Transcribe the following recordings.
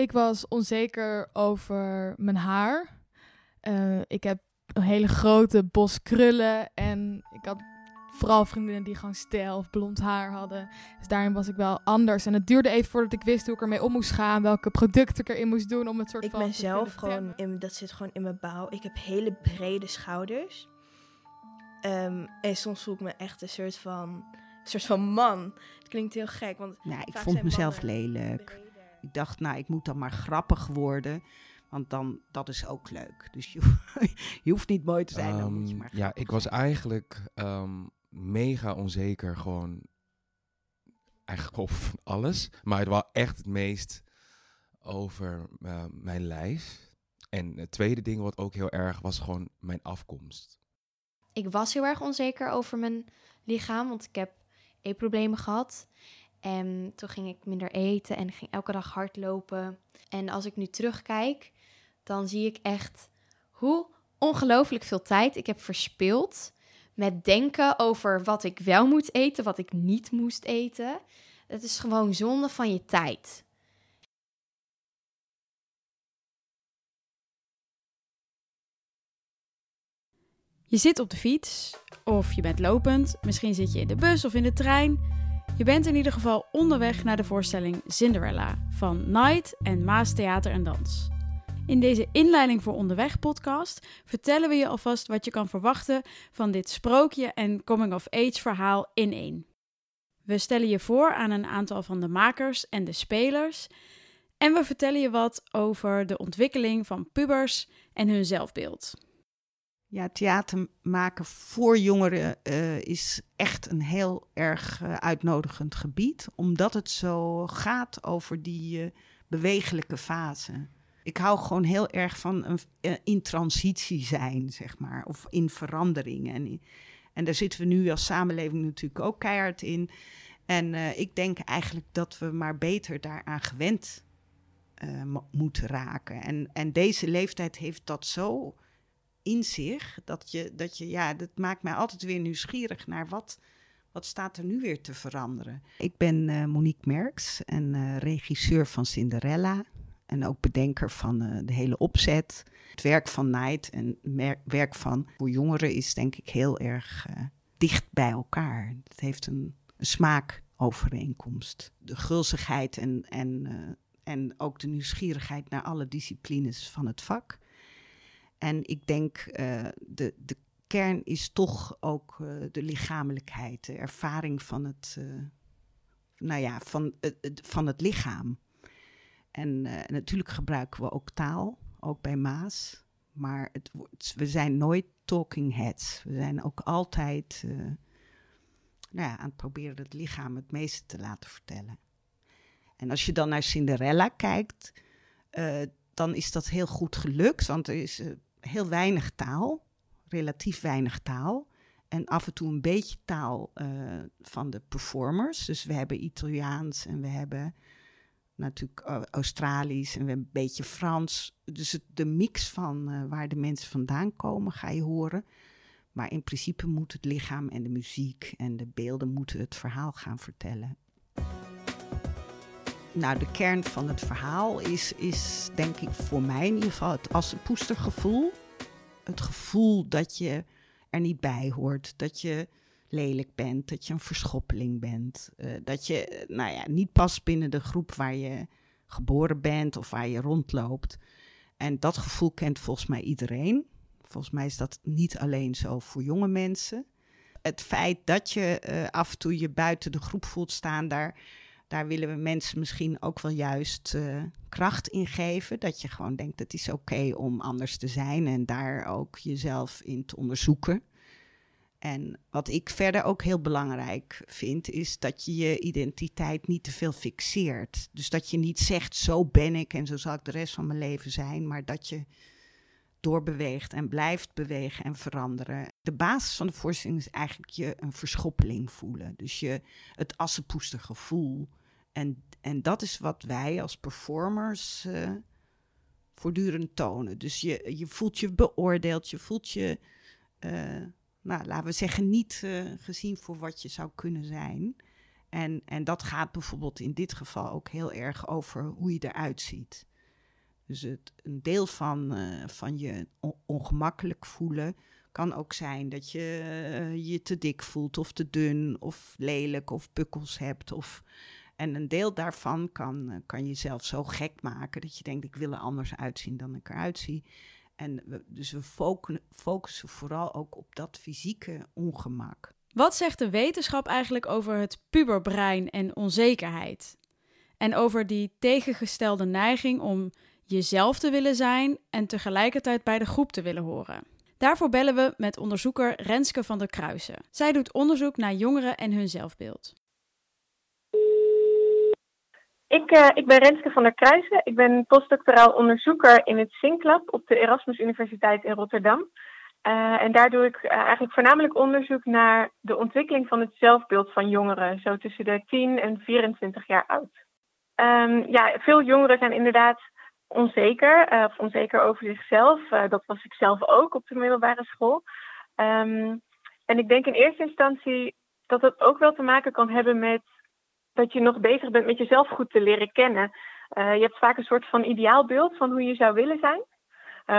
Ik was onzeker over mijn haar. Uh, ik heb een hele grote bos krullen en ik had vooral vriendinnen die gewoon stijl of blond haar hadden. Dus daarin was ik wel anders. En het duurde even voordat ik wist hoe ik ermee om moest gaan, welke producten ik erin moest doen om het soort ik van. Ik ben zelf gewoon, in, dat zit gewoon in mijn bouw. Ik heb hele brede schouders. Um, en soms voel ik me echt een soort van, een soort van man. Het klinkt heel gek, want ja, ik vond mezelf lelijk. Ik dacht, nou, ik moet dan maar grappig worden. Want dan, dat is ook leuk. Dus je, je hoeft niet mooi te zijn, dan moet je Ehm, maar Ja, ik was eigenlijk ehm, mega onzeker gewoon eigenlijk over alles. Maar het was echt het meest over eh, mijn lijf. En het tweede ding wat ook heel erg was gewoon mijn afkomst. Ik was heel erg onzeker over mijn lichaam, want ik heb eetproblemen gehad. En toen ging ik minder eten en ging elke dag hardlopen. En als ik nu terugkijk, dan zie ik echt hoe ongelooflijk veel tijd ik heb verspild met denken over wat ik wel moet eten, wat ik niet moest eten. Het is gewoon zonde van je tijd. Je zit op de fiets of je bent lopend, misschien zit je in de bus of in de trein. Je bent in ieder geval onderweg naar de voorstelling Cinderella van Night en Maas Theater en Dans. In deze inleiding voor Onderweg podcast vertellen we je alvast wat je kan verwachten van dit sprookje en coming-of-age verhaal in één. We stellen je voor aan een aantal van de makers en de spelers en we vertellen je wat over de ontwikkeling van pubers en hun zelfbeeld. Ja, theater maken voor jongeren uh, is echt een heel erg uh, uitnodigend gebied, omdat het zo gaat over die uh, bewegelijke fase. Ik hou gewoon heel erg van een, in transitie zijn, zeg maar, of in verandering. En, en daar zitten we nu als samenleving natuurlijk ook keihard in. En ik denk eigenlijk dat we maar beter daaraan gewend moeten raken. En, en deze leeftijd heeft dat zo in zich. Dat je, dat je, ja, dat maakt mij altijd weer nieuwsgierig naar wat, wat staat er nu weer te veranderen. Ik ben uh, Monique Merks en uh, regisseur van Cinderella. En ook bedenker van uh, de hele opzet. Het werk van Night en werk van voor jongeren is denk ik heel erg dicht bij elkaar. Het heeft een, een smaakovereenkomst. De gulzigheid en, en, en ook de nieuwsgierigheid naar alle disciplines van het vak. En ik denk, uh, de, de kern is toch ook uh, de lichamelijkheid, de ervaring van het, uh, nou ja, van, van het lichaam. En natuurlijk gebruiken we ook taal, ook bij Maas. Maar het, we zijn nooit talking heads. We zijn ook altijd nou ja, aan het proberen het lichaam het meeste te laten vertellen. En als je dan naar Cinderella kijkt, dan is dat heel goed gelukt. Want er is heel weinig taal, relatief weinig taal. En af en toe een beetje taal uh, van de performers. Dus we hebben Italiaans en we hebben natuurlijk uh, Australisch en we hebben een beetje Frans. Dus de mix van uh, waar de mensen vandaan komen ga je horen. Maar in principe moet het lichaam en de muziek en de beelden moeten het verhaal gaan vertellen. Nou, de kern van het verhaal is, is denk ik voor mij in ieder geval het assenpoestergevoel. Het gevoel dat je er niet bij hoort, dat je lelijk bent, dat je een verschoppeling bent. Uh, dat je, nou ja, niet past binnen de groep waar je geboren bent of waar je rondloopt. En dat gevoel kent volgens mij iedereen. Volgens mij is dat niet alleen zo voor jonge mensen. Het feit dat je uh, af en toe je buiten de groep voelt staan, daar daar willen we mensen misschien ook wel juist uh, kracht in geven. Dat je gewoon denkt, het is oké om anders te zijn en daar ook jezelf in te onderzoeken. En wat ik verder ook heel belangrijk vind, is dat je je identiteit niet te veel fixeert. Dus dat je niet zegt, zo ben ik en zo zal ik de rest van mijn leven zijn, maar dat je doorbeweegt en blijft bewegen en veranderen. De basis van de voorstelling is eigenlijk je een verschoppeling voelen. Dus je het assenpoestergevoel. En, en dat is wat wij als performers uh, voortdurend tonen. Dus je, je voelt je beoordeeld, je voelt je, uh, nou, laten we zeggen, niet uh, gezien voor wat je zou kunnen zijn. En, en dat gaat bijvoorbeeld in dit geval ook heel erg over hoe je eruit ziet. Dus het, een deel van, eh, van je ongemakkelijk voelen kan ook zijn dat je je te dik voelt of te dun of lelijk of pukkels hebt. Of, en een deel daarvan kan, uh, kan je zelf zo gek maken dat je denkt ik wil er anders uitzien dan ik eruit zie. En dus we focussen vooral ook op dat fysieke ongemak. Wat zegt de wetenschap eigenlijk over het puberbrein en onzekerheid? En over die tegengestelde neiging om jezelf te willen zijn en tegelijkertijd bij de groep te willen horen. Daarvoor bellen we met onderzoeker Renske van der Kruisen. Zij doet onderzoek naar jongeren en hun zelfbeeld. Ik, uh, ik ben Renske van der Kruisen. Ik ben postdoctoraal onderzoeker in het SYNCLAB op de Erasmus Universiteit in Rotterdam. Uh, en daar doe ik uh, eigenlijk voornamelijk onderzoek naar de ontwikkeling van het zelfbeeld van jongeren, zo tussen de 10 en 24 jaar oud. Um, ja, veel jongeren zijn inderdaad onzeker, of onzeker over zichzelf. dat was ik zelf ook op de middelbare school. Um, en ik denk in eerste instantie dat het ook wel te maken kan hebben met dat je nog bezig bent met jezelf goed te leren kennen. je hebt vaak een soort van ideaalbeeld van hoe je zou willen zijn,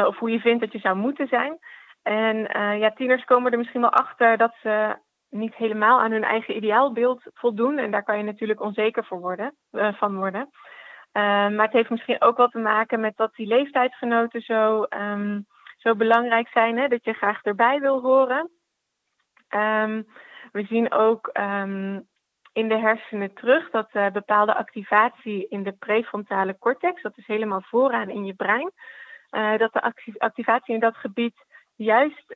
of hoe je vindt dat je zou moeten zijn. En uh, ja, tieners komen er misschien wel achter dat ze niet helemaal aan hun eigen ideaalbeeld voldoen. En daar kan je natuurlijk onzeker voor worden, van worden. Maar het heeft misschien ook wel te maken met dat die leeftijdsgenoten zo, um, zo belangrijk zijn. Hè? Dat je graag erbij wil horen. Um, we zien ook um, in de hersenen terug dat uh, bepaalde activatie in de prefrontale cortex, dat is helemaal vooraan in je brein, uh, dat de activatie in dat gebied juist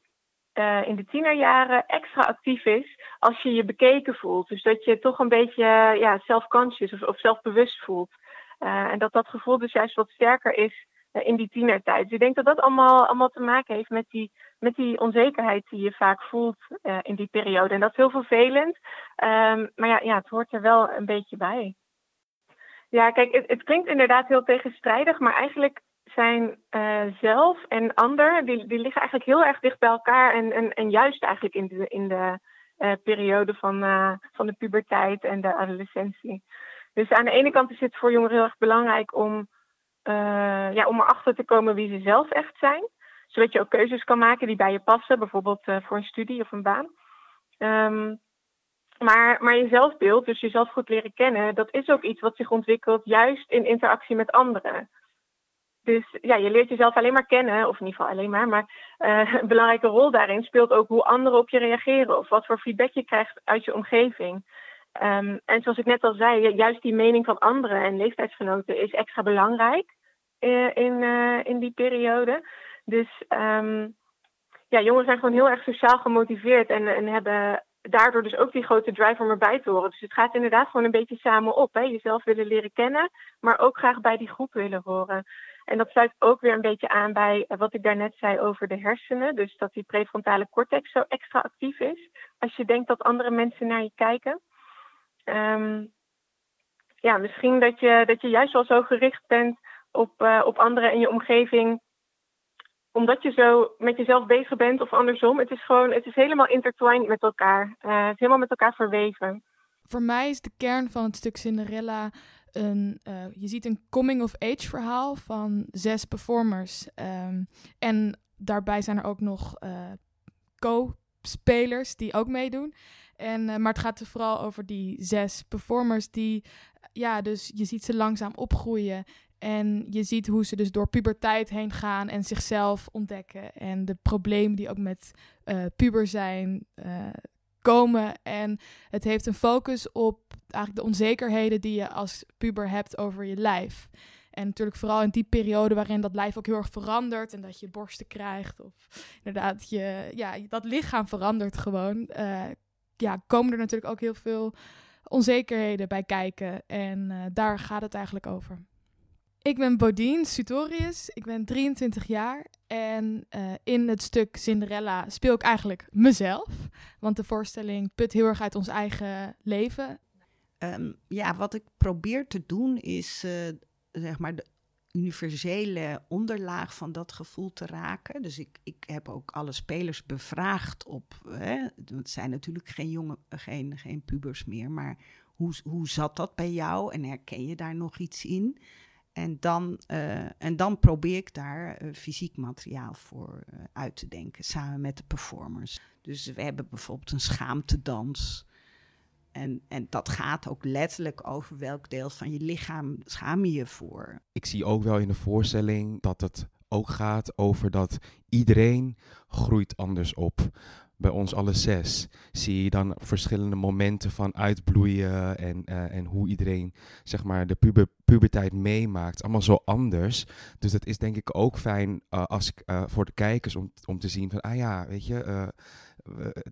uh, in de tienerjaren extra actief is als je je bekeken voelt. Dus dat je toch een beetje ja, self-conscious of, of zelfbewust voelt. En dat dat gevoel dus juist wat sterker is in die tienertijd. Dus ik denk dat dat allemaal, allemaal te maken heeft met die, met die onzekerheid die je vaak voelt in die periode. En dat is heel vervelend. Um, maar ja, ja, het hoort er wel een beetje bij. Ja, kijk, het, klinkt inderdaad heel tegenstrijdig, maar eigenlijk zijn uh, zelf en ander, die, die liggen eigenlijk heel erg dicht bij elkaar. En, en, en juist eigenlijk in de, in de uh, periode van, van de puberteit en de adolescentie. Dus aan de ene kant is het voor jongeren heel erg belangrijk om, ja, om erachter te komen wie ze zelf echt zijn. Zodat je ook keuzes kan maken die bij je passen, bijvoorbeeld voor een studie of een baan. Um, maar, maar je zelfbeeld, dus jezelf goed leren kennen, dat is ook iets wat zich ontwikkelt juist in interactie met anderen. Dus ja, je leert jezelf alleen maar kennen, of in ieder geval alleen maar, maar uh, een belangrijke rol daarin speelt ook hoe anderen op je reageren of wat voor feedback je krijgt uit je omgeving. Um, en zoals ik net al zei, juist die mening van anderen en leeftijdsgenoten is extra belangrijk uh, in, in die periode. Dus um, ja, jongeren zijn gewoon heel erg sociaal gemotiveerd en, en hebben daardoor dus ook die grote drive om erbij te horen. Dus het gaat inderdaad gewoon een beetje samen op. Hè? Jezelf willen leren kennen, maar ook graag bij die groep willen horen. En dat sluit ook weer een beetje aan bij wat ik daarnet zei over de hersenen. Dus dat die prefrontale cortex zo extra actief is. Als je denkt dat andere mensen naar je kijken. Um, ja, misschien dat je, dat je juist wel zo gericht bent op, uh, op anderen in je omgeving. Omdat je zo met jezelf bezig bent of andersom. Het is gewoon, het is helemaal intertwined met elkaar. Uh, het is helemaal met elkaar verweven. Voor mij is de kern van het stuk Cinderella een, uh, je ziet een coming-of-age verhaal van zes performers. Um, en daarbij zijn er ook nog uh, co-spelers die ook meedoen. En, maar het gaat er vooral over die zes performers die, ja, dus je ziet ze langzaam opgroeien. En je ziet hoe ze dus door puberteit heen gaan en zichzelf ontdekken. En de problemen die ook met puber zijn, komen. En het heeft een focus op eigenlijk de onzekerheden die je als puber hebt over je lijf. En natuurlijk vooral in die periode waarin dat lijf ook heel erg verandert en dat je borsten krijgt of inderdaad je, ja, dat lichaam verandert gewoon. Uh, ja, komen er natuurlijk ook heel veel onzekerheden bij kijken en daar gaat het eigenlijk over. Ik ben Bodine Sutorius, ik ben 23 jaar en uh, in het stuk Cinderella speel ik eigenlijk mezelf. Want de voorstelling put heel erg uit ons eigen leven. Um, ja, wat ik probeer te doen is uh, zeg maar de universele onderlaag van dat gevoel te raken. Dus ik, ik heb ook alle spelers bevraagd op. Hè, het zijn natuurlijk geen, jonge, geen, geen pubers meer, maar hoe, hoe zat dat bij jou en herken je daar nog iets in? En dan, eh, en dan probeer ik daar eh, fysiek materiaal voor eh, uit te denken, samen met de performers. Dus we hebben bijvoorbeeld een schaamtedans. En, en dat gaat ook letterlijk over welk deel van je lichaam schaam je je voor. Ik zie ook wel in de voorstelling dat het ook gaat over dat iedereen groeit anders op bij ons alle zes, zie je dan verschillende momenten van uitbloeien en, uh, en hoe iedereen zeg maar, de puber, puberteit meemaakt. Allemaal zo anders. Dus dat is denk ik ook fijn uh, als, uh, voor de kijkers om, om te zien van, ah ja, weet je,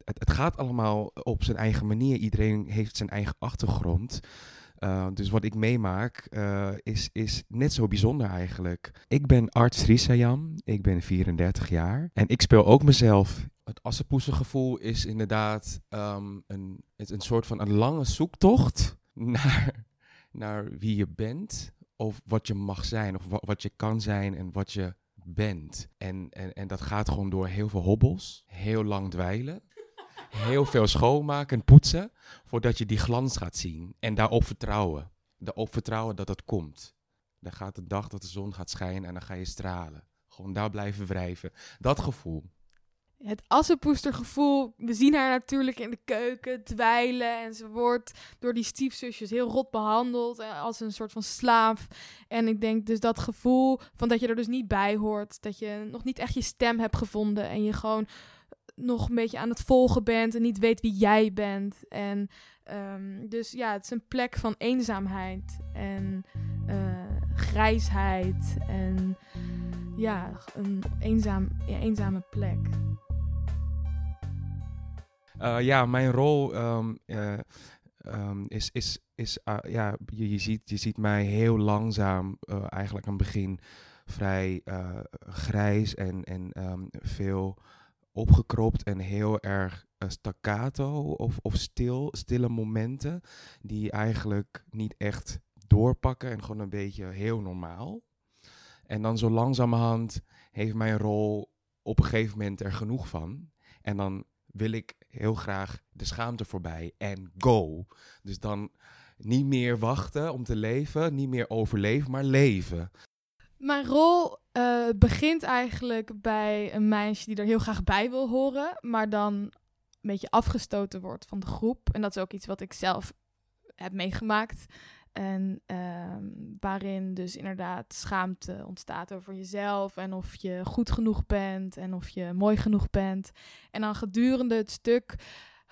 het, het, gaat allemaal op zijn eigen manier. Iedereen heeft zijn eigen achtergrond. Dus wat ik meemaak is, is net zo bijzonder eigenlijk. Ik ben Art Srisayam, ik ben 34 jaar en ik speel ook mezelf. Het assenpoesengevoel is inderdaad um, een, het een soort van een lange zoektocht naar, naar wie je bent of wat je mag zijn of wat, wat je kan zijn en wat je bent. En, en, en dat gaat gewoon door heel veel hobbels, heel lang dweilen heel veel schoonmaken en poetsen voordat je die glans gaat zien. En daarop vertrouwen. Daarop vertrouwen dat het komt. Dan gaat de dag dat de zon gaat schijnen en dan ga je stralen. Gewoon daar blijven wrijven. Dat gevoel. Het assenpoestergevoel. We zien haar natuurlijk in de keuken dweilen. En ze wordt door die stiefzusjes heel rot behandeld. eh, Als een soort van slaaf. En ik denk dus dat gevoel van dat je er dus niet bij hoort. Dat je nog niet echt je stem hebt gevonden. En je gewoon nog een beetje aan het volgen bent en niet weet wie jij bent. En um, dus ja, het is een plek van eenzaamheid en uh, grijsheid en ja, een eenzaam, eenzame plek. Uh, ja, mijn rol um, uh, um, is, is, is ja, je, je, ziet, je ziet mij heel langzaam eigenlijk aan het begin vrij grijs en, en veel opgekropt en heel erg staccato of, of stil, stille momenten die eigenlijk niet echt doorpakken en gewoon een beetje heel normaal. En dan zo langzamerhand heeft mijn rol op een gegeven moment er genoeg van. En dan wil ik heel graag de schaamte voorbij en go. Dus dan niet meer wachten om te leven, niet meer overleven, maar leven. Mijn rol uh, begint eigenlijk bij een meisje die er heel graag bij wil horen, maar dan een beetje afgestoten wordt van de groep. En dat is ook iets wat ik zelf heb meegemaakt. En uh, waarin dus inderdaad schaamte ontstaat over jezelf en of je goed genoeg bent en of je mooi genoeg bent. En dan gedurende het stuk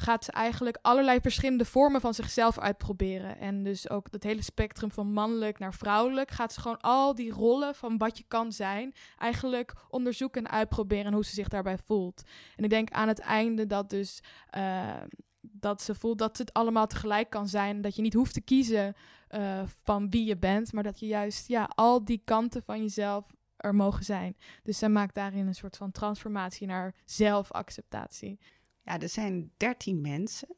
gaat ze eigenlijk allerlei verschillende vormen van zichzelf uitproberen. En dus ook dat hele spectrum van mannelijk naar vrouwelijk gaat ze gewoon al die rollen van wat je kan zijn, eigenlijk onderzoeken en uitproberen en hoe ze zich daarbij voelt. En ik denk aan het einde dat dus uh, dat ze voelt dat het allemaal tegelijk kan zijn, dat je niet hoeft te kiezen uh, van wie je bent, maar dat je juist ja, al die kanten van jezelf er mogen zijn. Dus zij maakt daarin een soort van transformatie naar zelfacceptatie. Ja, er zijn dertien mensen.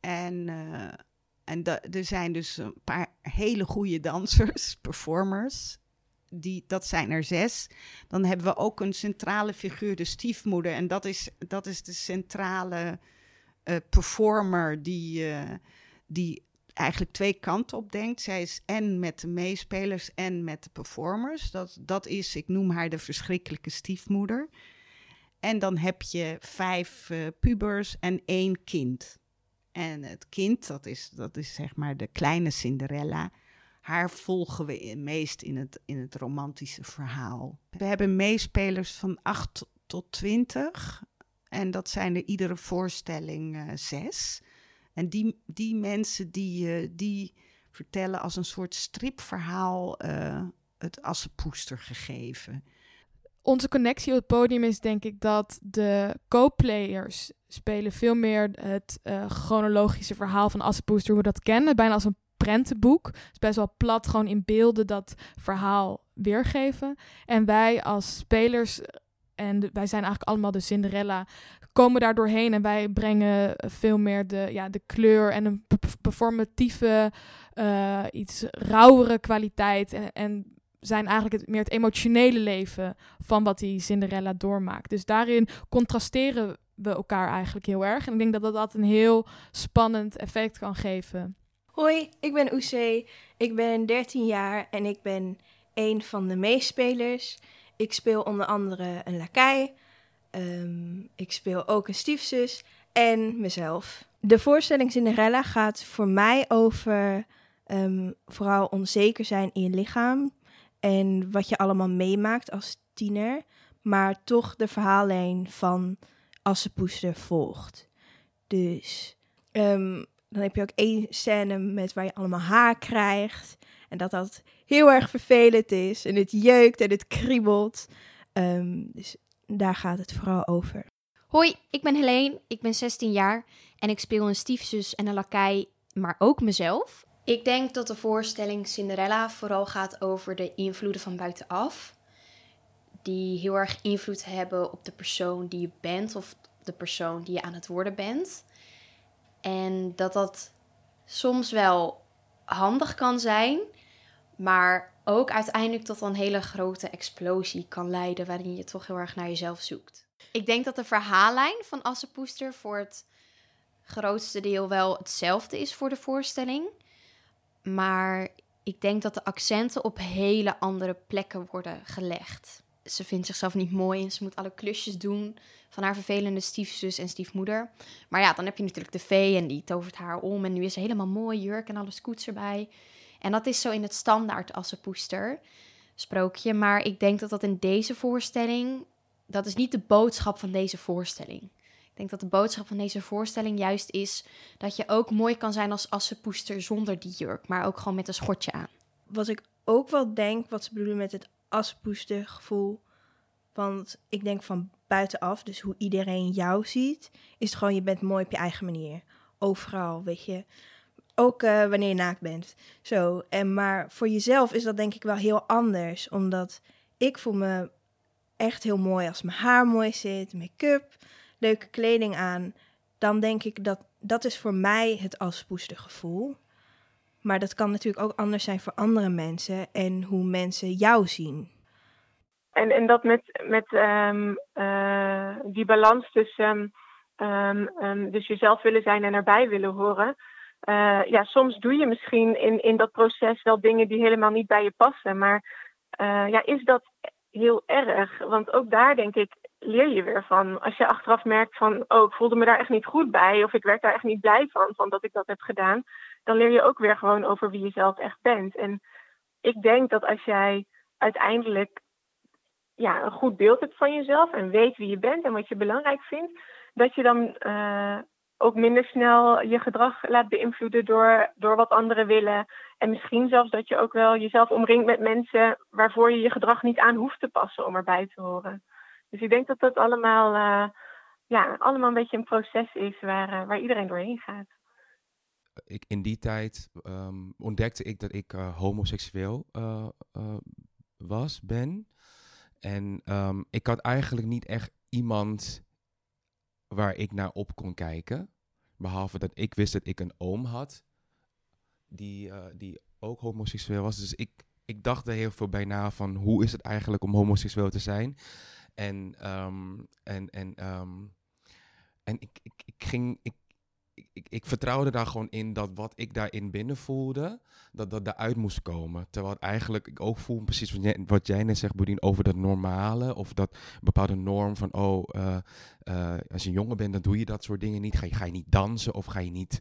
En, uh, en er zijn dus een paar hele goede dansers, performers. Die, dat zijn er zes. Dan hebben we ook een centrale figuur, de stiefmoeder. En dat is, dat is de centrale uh, performer die, uh, die eigenlijk twee kanten op denkt. Zij is en met de meespelers en met de performers. Dat, dat is, ik noem haar de verschrikkelijke stiefmoeder. En dan heb je vijf uh, pubers en één kind. En het kind, dat is, dat is zeg maar de kleine Cinderella. Haar volgen we meest in het, in het romantische verhaal. We hebben meespelers van 8 tot 20. En dat zijn er iedere voorstelling uh, zes. En die, die mensen die, uh, die vertellen als een soort stripverhaal het Assenpoester gegeven onze connectie op het podium is denk ik dat de co-players spelen veel meer het chronologische verhaal van Assepoester, hoe we dat kennen. Bijna als een prentenboek. Het is best wel plat, gewoon in beelden dat verhaal weergeven. En wij als spelers, en wij zijn eigenlijk allemaal de Cinderella, komen daar doorheen en wij brengen veel meer de, ja, de kleur en een performatieve, uh, iets rauwere kwaliteit. En, en zijn eigenlijk het, meer het emotionele leven van wat die Cinderella doormaakt. Dus daarin contrasteren we elkaar eigenlijk heel erg. En ik denk dat dat, dat een heel spannend effect kan geven. Hoi, ik ben Oesé. Ik ben 13 jaar en ik ben een van de meespelers. Ik speel onder andere een lakai. Ehm, ik speel ook een stiefzus en mezelf. De voorstelling Cinderella gaat voor mij over ehm, vooral onzeker zijn in je lichaam. En wat je allemaal meemaakt als tiener. Maar toch de verhaallijn van Assepoester volgt. Dus ehm, dan heb je ook één scène met waar je allemaal haar krijgt. En dat dat heel erg vervelend is. En het jeukt en het kriebelt. Ehm, dus daar gaat het vooral over. Hoi, ik ben Helene, ik ben 16 jaar en ik speel een stiefzus en een lakai, maar ook mezelf. Ik denk dat de voorstelling Cinderella vooral gaat over de invloeden van buitenaf. Die heel erg invloed hebben op de persoon die je bent of de persoon die je aan het worden bent. En dat dat soms wel handig kan zijn, maar ook uiteindelijk tot een hele grote explosie kan leiden waarin je toch heel erg naar jezelf zoekt. Ik denk dat de verhaallijn van Assepoester voor het grootste deel wel hetzelfde is voor de voorstelling. Maar ik denk dat de accenten op hele andere plekken worden gelegd. Ze vindt zichzelf niet mooi en ze moet alle klusjes doen van haar vervelende stiefzus en stiefmoeder. Maar ja, dan heb je natuurlijk de vee en die tovert haar om en nu is ze helemaal mooi jurk en alles koets erbij. En dat is zo in het standaard Assepoester sprookje. Maar ik denk dat dat in deze voorstelling, dat is niet de boodschap van deze voorstelling. Ik denk dat de boodschap van deze voorstelling juist is dat je ook mooi kan zijn als assenpoester zonder die jurk, maar ook gewoon met een schortje aan. Wat ik ook wel denk, wat ze bedoelen met het aspoester gevoel. Want ik denk van buitenaf, dus hoe iedereen jou ziet, is het gewoon je bent mooi op je eigen manier. Overal, weet je. Ook uh, wanneer je naakt bent. Zo. En maar voor jezelf is dat denk ik wel heel anders. Omdat ik voel me echt heel mooi als mijn haar mooi zit, make-up, leuke kleding aan. Dan denk ik dat dat is voor mij het gevoel. Maar dat kan natuurlijk ook anders zijn voor andere mensen en hoe mensen jou zien. En, en dat met, met um, uh, die balans tussen um, um, dus jezelf willen zijn en erbij willen horen. Uh, ja, soms doe je misschien in, in dat proces wel dingen die helemaal niet bij je passen. Maar uh, ja, is dat heel erg? Want ook daar denk ik, leer je weer van. Als je achteraf merkt van, oh, ik voelde me daar echt niet goed bij. Of ik werd daar echt niet blij van, van dat ik dat heb gedaan. Dan leer je ook weer gewoon over wie je zelf echt bent. En ik denk dat als jij uiteindelijk ja, een goed beeld hebt van jezelf en weet wie je bent en wat je belangrijk vindt, dat je dan uh, ook minder snel je gedrag laat beïnvloeden door, door wat anderen willen. En misschien zelfs dat je ook wel jezelf omringt met mensen waarvoor je je gedrag niet aan hoeft te passen om erbij te horen. Dus ik denk dat dat allemaal, uh, ja, allemaal een beetje een proces is waar, uh, waar iedereen doorheen gaat. Ik, in die tijd um, ontdekte ik dat ik uh, homoseksueel was, ben. En um, ik had eigenlijk niet echt iemand waar ik naar op kon kijken. Behalve dat ik wist dat ik een oom had die, die ook homoseksueel was. Dus ik, ik dacht er heel veel bij na van hoe is het eigenlijk om homoseksueel te zijn. En, um, en, en, en ik, ik, ik ging, ik, ik, ik, vertrouwde daar gewoon in dat wat ik daarin binnen voelde, dat dat eruit moest komen. Terwijl eigenlijk ik ook voel, precies wat jij, wat jij net zegt, Boedien, over dat normale. Of dat bepaalde norm van, oh, uh, uh, als je jongen bent, dan doe je dat soort dingen niet. Ga je, ga je niet dansen of ga je niet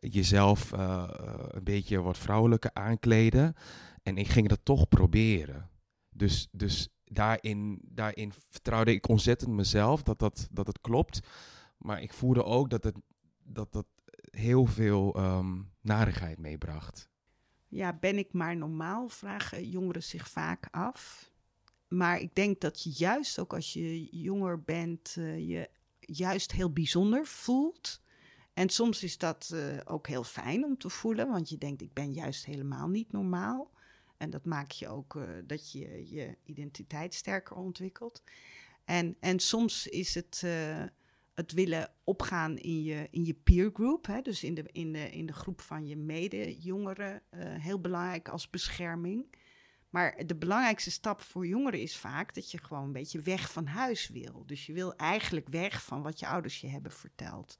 jezelf uh, een beetje wat vrouwelijker aankleden. En ik ging dat toch proberen. Dus, dus daarin, daarin vertrouwde ik ontzettend mezelf dat, dat, dat het klopt. Maar ik voelde ook dat het dat dat heel veel um, narigheid meebracht. Ja, ben ik maar normaal? Vragen jongeren zich vaak af. Maar ik denk dat je juist ook als je jonger bent, uh, je juist heel bijzonder voelt. En soms is dat uh, ook heel fijn om te voelen, want je denkt, ik ben juist helemaal niet normaal. En dat maakt je ook uh, dat je je identiteit sterker ontwikkelt. En, en soms is het het willen opgaan in je, in je peer group, hè, dus in de, in, de, in de groep van je medejongeren, uh, heel belangrijk als bescherming. Maar de belangrijkste stap voor jongeren is vaak dat je gewoon een beetje weg van huis wil. Dus je wil eigenlijk weg van wat je ouders je hebben verteld.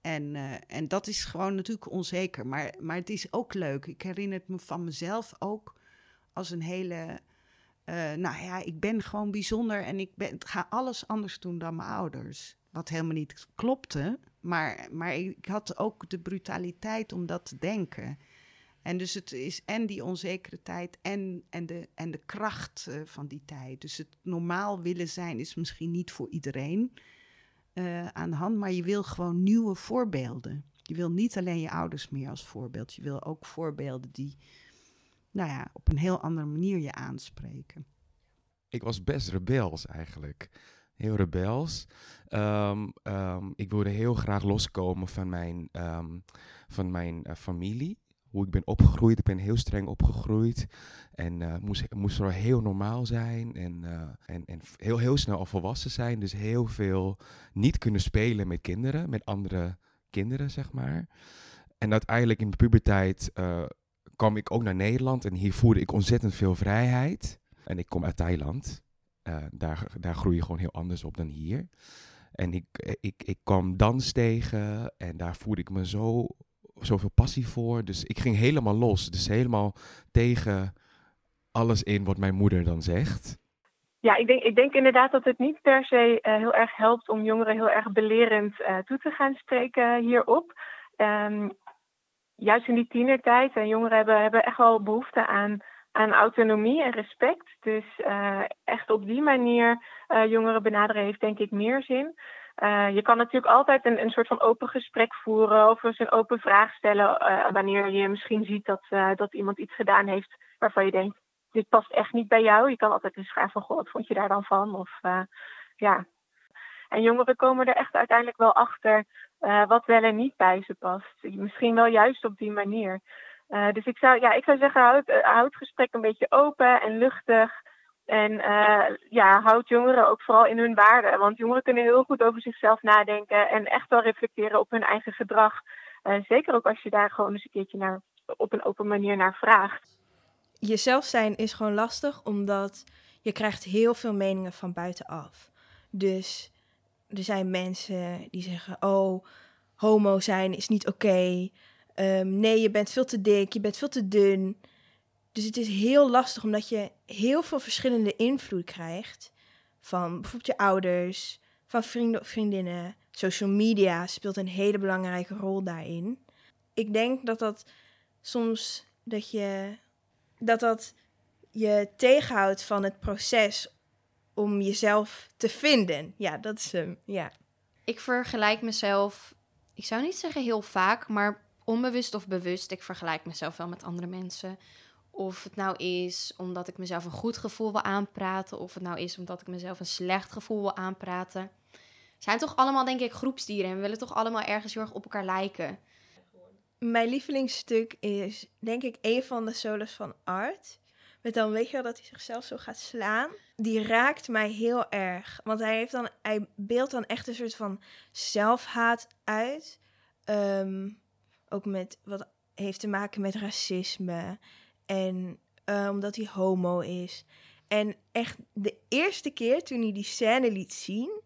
En, eh, en dat is gewoon natuurlijk onzeker. Maar, maar het is ook leuk. Ik herinner het me van mezelf ook als een hele. eh, nou ja, ik ben gewoon bijzonder en ik ben, ga alles anders doen dan mijn ouders. Wat helemaal niet klopte. Maar, maar ik had ook de brutaliteit om dat te denken. En dus het is en die onzekere tijd en, en, de, en de kracht eh, van die tijd. Dus het normaal willen zijn is misschien niet voor iedereen eh, aan de hand, maar je wil gewoon nieuwe voorbeelden. Je wil niet alleen je ouders meer als voorbeeld. Je wil ook voorbeelden die nou ja, op een heel andere manier je aanspreken. Ik was best rebels eigenlijk. Heel rebels. Ehm, ehm, ik wilde heel graag loskomen van mijn, ehm, van mijn eh, familie. Hoe ik ben opgegroeid. Ik ben heel streng opgegroeid. En eh, moest, moest er heel normaal zijn. En, eh, en, en heel, heel snel al volwassen zijn. Dus heel veel niet kunnen spelen met kinderen. Met andere kinderen, zeg maar. En uiteindelijk in de puberteit kwam ik ook naar Nederland. En hier voerde ik ontzettend veel vrijheid. En ik kom uit Thailand. Eh, daar, daar groei je gewoon heel anders op dan hier. En ik, eh, ik, ik kwam dans tegen en daar voelde ik me zo, zoveel passie voor. Dus ik ging helemaal los. Dus helemaal tegen alles in wat mijn moeder dan zegt. Ja, ik denk, ik denk inderdaad dat het niet per se eh, heel erg helpt om jongeren heel erg belerend toe te gaan spreken hierop. Ehm, juist in die tienertijd, en jongeren hebben, hebben echt wel behoefte aan, aan autonomie en respect. Dus eh, echt op die manier eh, jongeren benaderen heeft denk ik meer zin. Eh, je kan natuurlijk altijd een, een soort van open gesprek voeren of eens een open vraag stellen wanneer je misschien ziet dat, dat iemand iets gedaan heeft waarvan je denkt, dit past echt niet bij jou. Je kan altijd eens vragen van, goh, wat vond je daar dan van? Of ja. En jongeren komen er echt uiteindelijk wel achter wat wel en niet bij ze past. Misschien wel juist op die manier. Eh, dus ik zou, ja, ik zou zeggen, houd, eh, houd het gesprek een beetje open en luchtig. En eh, ja, houd jongeren ook vooral in hun waarden. Want jongeren kunnen heel goed over zichzelf nadenken en echt wel reflecteren op hun eigen gedrag. Zeker ook als je daar gewoon eens een keertje naar, op een open manier naar vraagt. Jezelf zijn is gewoon lastig, omdat je krijgt heel veel meningen van buitenaf. Dus er zijn mensen die zeggen, oh, homo zijn is niet oké. Ehm, nee, je bent veel te dik, je bent veel te dun. Dus het is heel lastig, omdat je heel veel verschillende invloed krijgt. Van bijvoorbeeld je ouders, van vrienden of vriendinnen. Social media speelt een hele belangrijke rol daarin. Ik denk dat dat soms dat je dat dat je tegenhoudt van het proces om jezelf te vinden. Ja, dat is hem. Ja. Ik vergelijk mezelf, ik zou niet zeggen heel vaak, maar onbewust of bewust, ik vergelijk mezelf wel met andere mensen. Of het nou is omdat ik mezelf een goed gevoel wil aanpraten, of het nou is omdat ik mezelf een slecht gevoel wil aanpraten. Zijn toch allemaal, denk ik, groepsdieren en we willen toch allemaal ergens heel erg op elkaar lijken. Mijn lievelingsstuk is denk ik een van de solos van Art. Met dan weet je wel dat hij zichzelf zo gaat slaan. Die raakt mij heel erg. Want hij, heeft dan, hij beeldt dan echt een soort van zelfhaat uit. Ehm, ook met wat heeft te maken met racisme. En eh, omdat hij homo is. En echt de eerste keer toen hij die scène liet zien.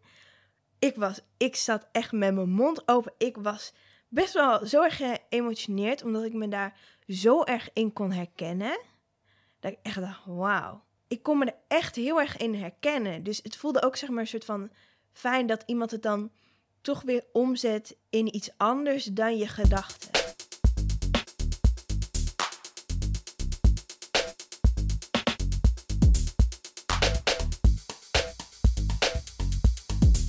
Ik, was, ik zat echt met mijn mond open. Ik was best wel zo erg geëmotioneerd. Omdat ik me daar zo erg in kon herkennen. Dat ik echt dacht, wauw. Ik kon me er echt heel erg in herkennen. Dus het voelde ook zeg maar een soort van fijn dat iemand het dan toch weer omzet in iets anders dan je gedachten.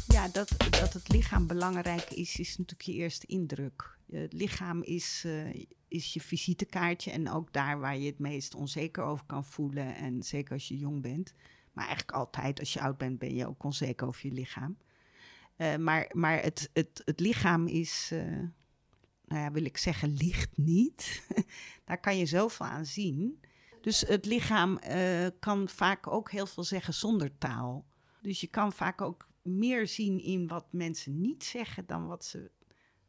Ja, dat, dat het lichaam belangrijk is, is natuurlijk je eerste indruk. Het lichaam is, eh, is je visitekaartje en ook daar waar je het meest onzeker over kan voelen. En zeker als je jong bent. Maar eigenlijk altijd, als je oud bent, ben je ook onzeker over je lichaam. Eh, maar maar het, het, het lichaam is, eh, nou ja, wil ik zeggen, liegt niet. daar kan je zoveel aan zien. Dus het lichaam eh, kan vaak ook heel veel zeggen zonder taal. Dus je kan vaak ook meer zien in wat mensen niet zeggen dan wat ze,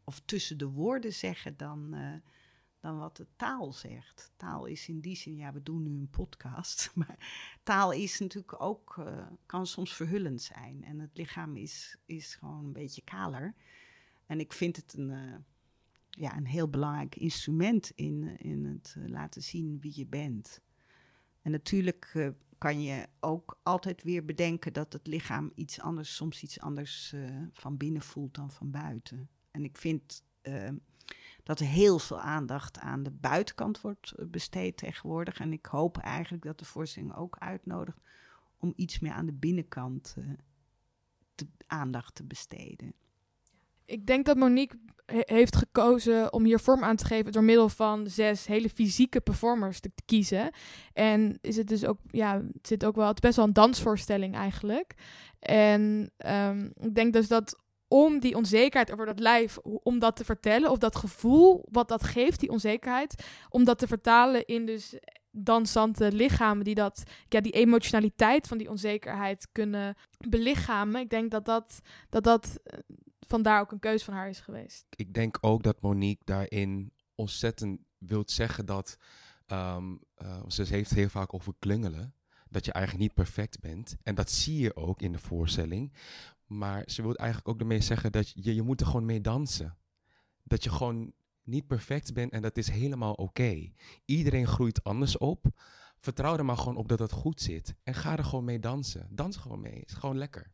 of tussen de woorden zeggen dan, dan wat de taal zegt. Taal is in die zin, ja, we doen nu een podcast, maar taal is natuurlijk ook, eh, kan soms verhullend zijn. En het lichaam is, is gewoon een beetje kaler. En ik vind het een, eh, ja, een heel belangrijk instrument in, in het eh, laten zien wie je bent. En natuurlijk kan je ook altijd weer bedenken dat het lichaam iets anders, soms iets anders van binnen voelt dan van buiten. En ik vind dat heel veel aandacht aan de buitenkant wordt eh, besteed tegenwoordig. En ik hoop eigenlijk dat de voorstelling ook uitnodigt om iets meer aan de binnenkant te, aandacht te besteden. Ik denk dat Monique he- heeft gekozen om hier vorm aan te geven door middel van zes hele fysieke performers te kiezen. En is het dus ook, ja, het zit ook wel, het is best wel een dansvoorstelling eigenlijk. En ehm, ik denk dus dat om die onzekerheid over dat lijf, om dat te vertellen, of dat gevoel wat dat geeft, die onzekerheid, om dat te vertalen in dus dansante lichamen die dat, ja, die emotionaliteit van die onzekerheid kunnen belichamen. Ik denk dat dat, dat, dat eh, vandaar ook een keuze van haar is geweest. ik denk ook dat Monique daarin ontzettend wilt zeggen dat ehm, eh, ze heeft heel vaak over klungelen. Dat je eigenlijk niet perfect bent. En dat zie je ook in de voorstelling. Maar ze wil eigenlijk ook ermee zeggen dat je, je moet er gewoon mee dansen. Dat je gewoon niet perfect bent en dat is helemaal oké. Iedereen groeit anders op. Vertrouw er maar gewoon op dat het goed zit. En ga er gewoon mee dansen. Dans gewoon mee. Is gewoon lekker.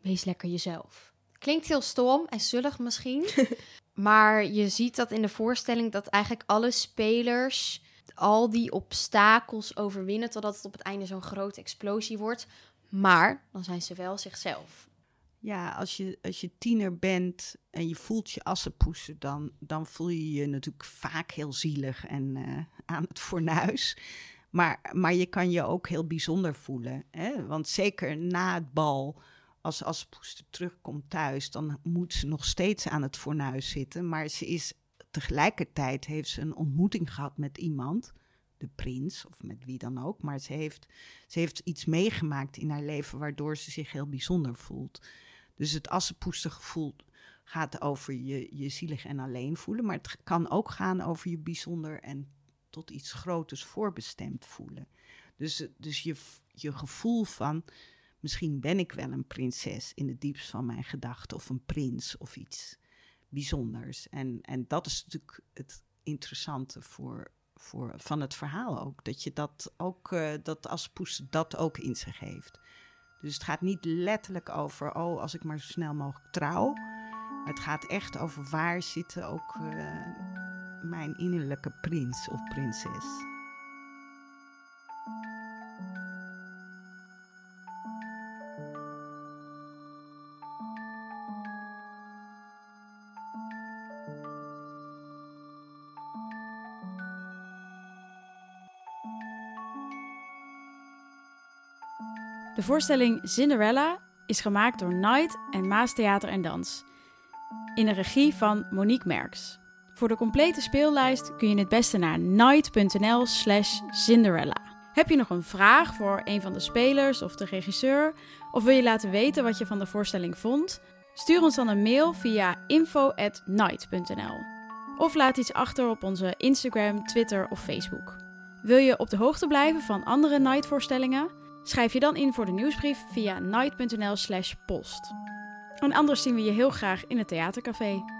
Wees lekker jezelf. Klinkt heel stom en zullig misschien. maar je ziet dat in de voorstelling dat eigenlijk alle spelers al die obstakels overwinnen totdat het op het einde zo'n grote explosie wordt. Maar dan zijn ze wel zichzelf. Ja, als je, als je tiener bent en je voelt je assenpoester, dan, dan voel je je natuurlijk vaak heel zielig en eh, aan het fornuis. Maar, maar je kan je ook heel bijzonder voelen. Hè? Want zeker na het bal, als assenpoester terugkomt thuis, dan moet ze nog steeds aan het fornuis zitten. Maar ze is tegelijkertijd heeft ze een ontmoeting gehad met iemand, de prins of met wie dan ook. Maar ze heeft, ze heeft iets meegemaakt in haar leven waardoor ze zich heel bijzonder voelt. Dus het assenpoestergevoel gaat over je, je zielig en alleen voelen. Maar het kan ook gaan over je bijzonder en tot iets groters voorbestemd voelen. Dus, dus je, je gevoel van, misschien ben ik wel een prinses in het diepst van mijn gedachten. Of een prins of iets bijzonders. En, en dat is natuurlijk het interessante voor, voor, van het verhaal ook. Dat je dat ook, uh, dat assenpoester dat ook in zich heeft. Dus het gaat niet letterlijk over, oh, als ik maar zo snel mogelijk trouw. Maar het gaat echt over waar zitten ook uh, mijn innerlijke prins of prinses. Voorstelling Cinderella is gemaakt door Night en Maas Theater en Dans. In de regie van Monique Merks. Voor de complete speellijst kun je het beste naar night.nl slash Cinderella. Heb je nog een vraag voor een van de spelers of de regisseur? Of wil je laten weten wat je van de voorstelling vond? Stuur ons dan een mail via info@night.nl. Of laat iets achter op onze Instagram, Twitter of Facebook. Wil je op de hoogte blijven van andere Night-voorstellingen? Schrijf je dan in voor de nieuwsbrief via night.nl/slash post. En anders zien we je heel graag in het theatercafé.